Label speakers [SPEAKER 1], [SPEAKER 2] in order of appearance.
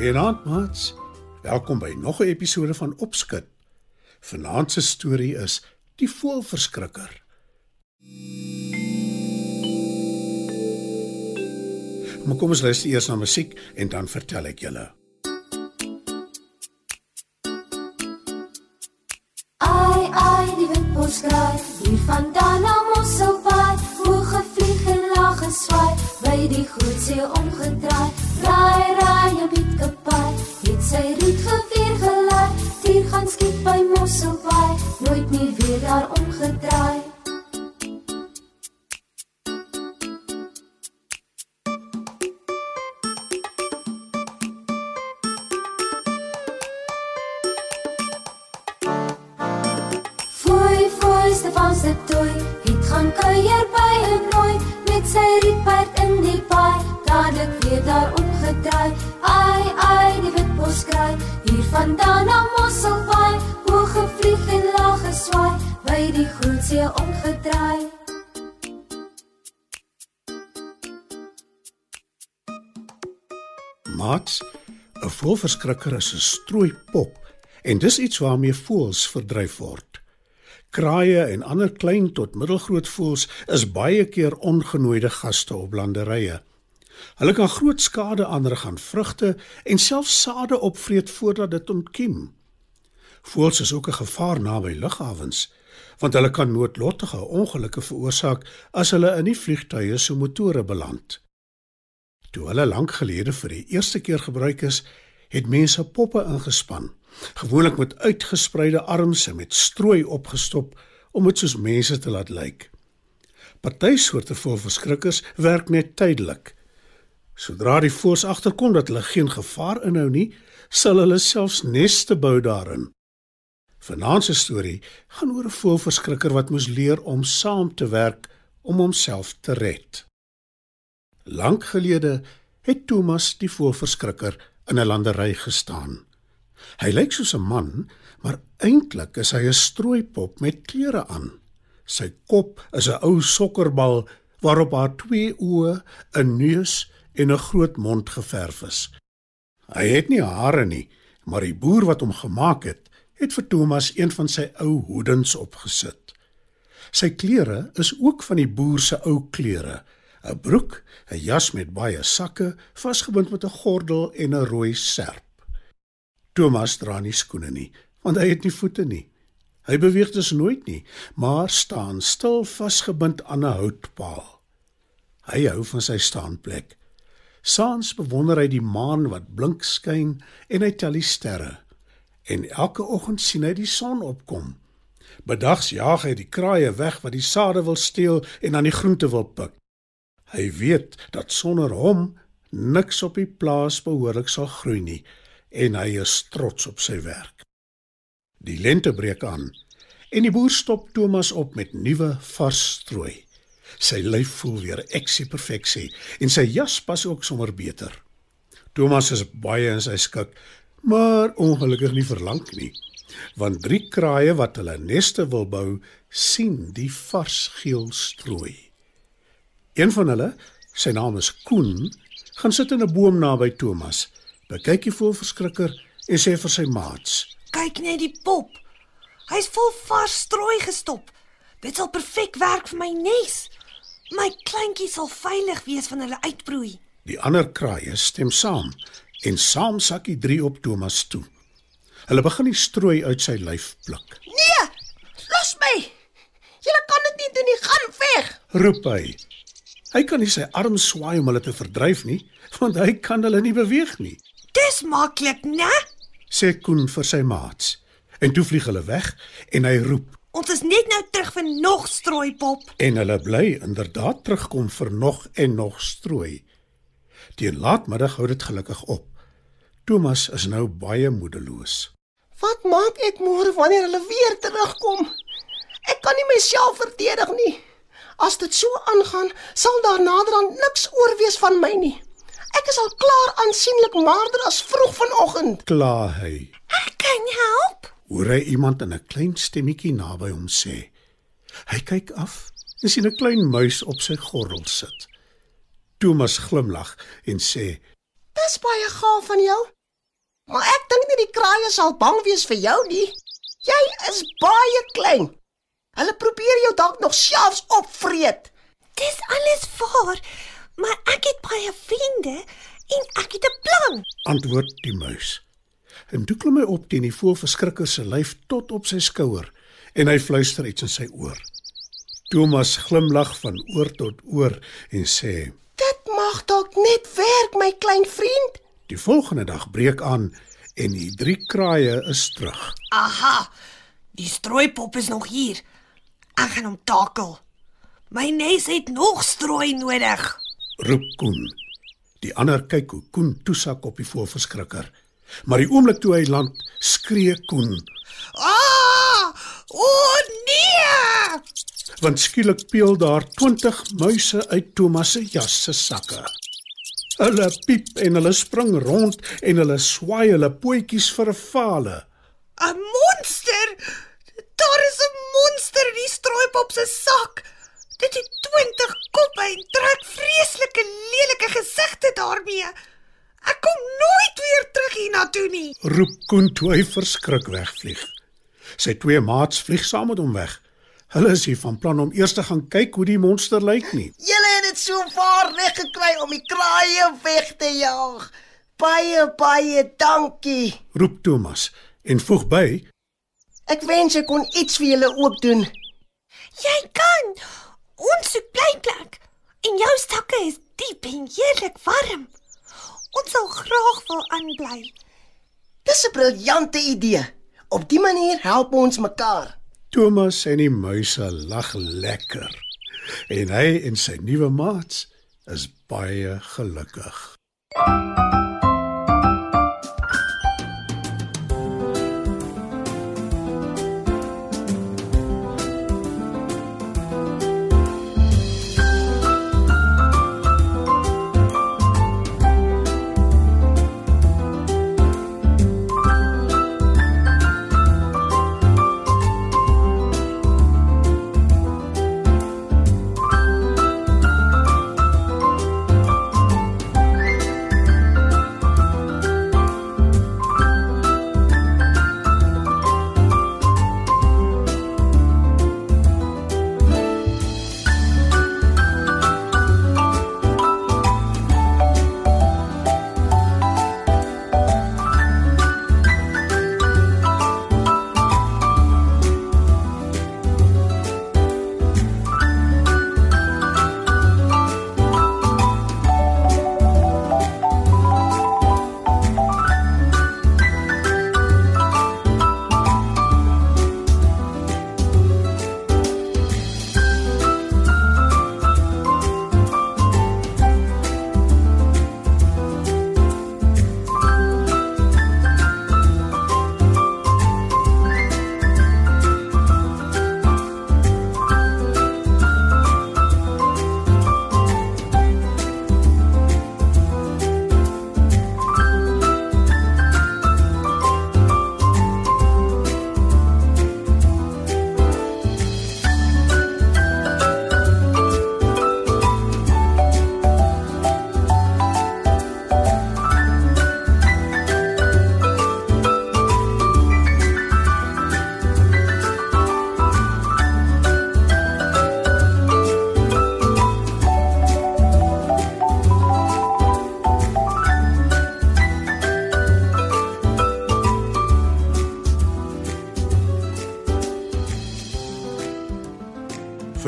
[SPEAKER 1] Goeienaand, maats. Welkom by nog 'n episode van Opskud. Vanaand se storie is Die Voëlverskrikker. Maar kom ons luister eers na musiek en dan vertel ek julle.
[SPEAKER 2] Ai ai die wind pos kraai hier vandaan na Mosselbaai hoe gevlieg en lag geswaai by die groot see omgedraai raai raai 'n biet se toy het gaan kuier by 'n nooi met sy rietperd in die paai. Dadelik weer daar omgedraai ai ai die wit bos kraai. Hier vandaan na Mosselbaai. Hoog gevlieg en laag geswaai. By die groot see omgedraai
[SPEAKER 1] Maats, 'n voëlverskrikker is 'n strooi pop en dis iets waarmee voëls verdryf word. Kraaie en ander klein tot middelgroot voëls is baie keer ongenooide gaste op landerye. Hulle kan groot skade aanrig aan vrugte en selfs sade opvreet voordat dit ontkiem. Voëls is ook 'n gevaar naby lughawens, want hulle kan noodlottige ongelukke veroorsaak as hulle in die vliegtuie se motore beland. Toe hulle lank gelede vir die eerste keer gebruik is, het mense poppe ingespan, gewoonlik met uitgespreide arms en met strooi opgestop om dit soos mense te laat lyk. Party soorte voëlverskrikkers werk net tydelik. Sodra die voëls agterkom dat hulle geen gevaar inhou nie, sal hulle selfs neste bou daarin. Vanaand se storie gaan oor 'n voëlverskrikker wat moes leer om saam te werk om homself te red. Lank gelede het Thomas die voëlverskrikker in 'n landery gestaan. Hy lyk soos 'n man, maar eintlik is hy 'n strooipop met klere aan. Sy kop is 'n ou sokkerbal waarop haar twee oë, 'n neus en 'n groot mond geverf is. Hy het nie hare nie, maar die boer wat hom gemaak het, het vir Thomas een van sy ou hoedens opgesit. Sy klere is ook van die boer se ou klere, 'n broek, 'n jas met baie sakke, vasgebind met 'n gordel en 'n rooi serp. Thomas dra nie skoene nie, want hy het nie voete nie. Hy beweeg dus nooit nie, maar staan stil vasgebind aan 'n houtpaal. Hy hou van sy staanplek. Saans bewonder hy die maan wat blink skyn en hy tel die sterre. En elke oggend sien hy die son opkom. Bedags jaag hy die kraaie weg wat die sade wil steel en aan die groente wil pik. Hy weet dat sonder hom niks op die plaas behoorlik sal groei nie en hy is trots op sy werk. Die lente breek aan en die boer stop Thomas op met nuwe vars strooi. Sy lyf voel weer eksie perfeksie en sy jas pas ook sommer beter. Thomas is baie in sy skik, maar ongelukkig nie vir lank nie, want drie kraaie wat hulle neste wil bou, sien die vars geel strooi. Een van hulle, sy naam is Koen, gaan sit in 'n boom naby Thomas. Bekyk die voëlverskrikker en sê vir sy maats:
[SPEAKER 3] Kyk net die pop. Hy's vol vars strooi gestop. Dit sal perfek werk vir my nes. My kleintjies sal veilig wees van hulle uitbroei.
[SPEAKER 1] Die ander kraaie stem saam en saam sak die drie op Thomas toe. Hulle begin die strooi uit sy lyf pluk.
[SPEAKER 3] Nee! Los my. Julle kan dit nie doen nie. Gaan weg.
[SPEAKER 1] Roep hy. Hy kan nie sy arms swaai om hulle te verdryf nie, want hy kan hulle nie beweeg nie,
[SPEAKER 3] Dis maklik, né?
[SPEAKER 1] sê Koen vir sy maats. En toe vlieg hulle weg en hy roep
[SPEAKER 3] Ons is net nou terug vir nog strooipop.
[SPEAKER 1] en hulle bly inderdaad terugkom vir nog en nog strooi. Teen laatmiddag hou dit gelukkig op. Thomas is nou baie moedeloos.
[SPEAKER 4] Wat maak ek môre wanneer hulle weer terugkom? Ek kan nie myself verdedig nie. As dit so aangaan, sal daar naderhand niks oor wees van my nie. Ek is al klaar aansienlik maarder as vroeg vanoggend.
[SPEAKER 1] Kla hy.
[SPEAKER 3] Ek kan help.
[SPEAKER 1] Hoor hy iemand in 'n klein stemmetjie naby hom sê. Hy kyk af en sien 'n klein muis op sy gordel sit. Thomas glimlag en sê:
[SPEAKER 4] Dis baie gaaf van jou. Maar ek dink nie die kraaie sal bang wees vir jou nie. Jy is baie klein. Hulle probeer jou dalk nog selfs opvreet.
[SPEAKER 3] Dis alles waar, maar ek het baie vriende en ek het 'n plan.
[SPEAKER 1] Antwoord die muis. En toe klim hy op teen die voelverskrikker se lyf tot op sy skouer en hy fluister iets in sy oor. Thomas glimlag van oor tot oor en sê:
[SPEAKER 4] Dit mag dalk net werk, my klein vriend.
[SPEAKER 1] "Die volgende dag breek aan en die drie kraaie is terug."
[SPEAKER 3] Aha. Die strooipop is nog hier. Ek gaan hom takel. My nes het nog strooi nodig.
[SPEAKER 1] Roep Koen. Die ander kyk hoe Koen toesak op die voelverskrikker. Maar die oomblik toe hy land, skree Koen,
[SPEAKER 3] Ah! O oh, nee!
[SPEAKER 1] want skielik peel daar 20 muise uit Thomas se jas se sakke. Hulle piep en hulle spring rond en hulle swaai hulle pootjies vir 'n fale.
[SPEAKER 3] 'n Monster! Daar is 'n monster in die strooipop se sak. Dit het 20 koppe en trek vreeslike lelike gesigte daarmee. Ek kom nooit weer terug hiernatoe nie.
[SPEAKER 1] Roep Koen toe hy verskrik wegvlieg. Sy twee maats vlieg saam met hom weg. Hulle is hier van plan om eers te gaan kyk hoe die monster lyk nie.
[SPEAKER 4] Julle het dit so vaar reg gekry om die kraaie weg te jaag. Baie baie dankie.
[SPEAKER 1] Roep Thomas en voeg by:
[SPEAKER 4] Ek wens ek kon iets vir julle ook doen.
[SPEAKER 3] Jy kan. Ons soek blyplek. En jou sakke is diep en heerlik warm. Ons sal graag wil aanbly.
[SPEAKER 4] Dis 'n briljante idee. Op die manier help ons mekaar.
[SPEAKER 1] Thomas en die muise lag lekker. En hy en sy nuwe maats is baie gelukkig.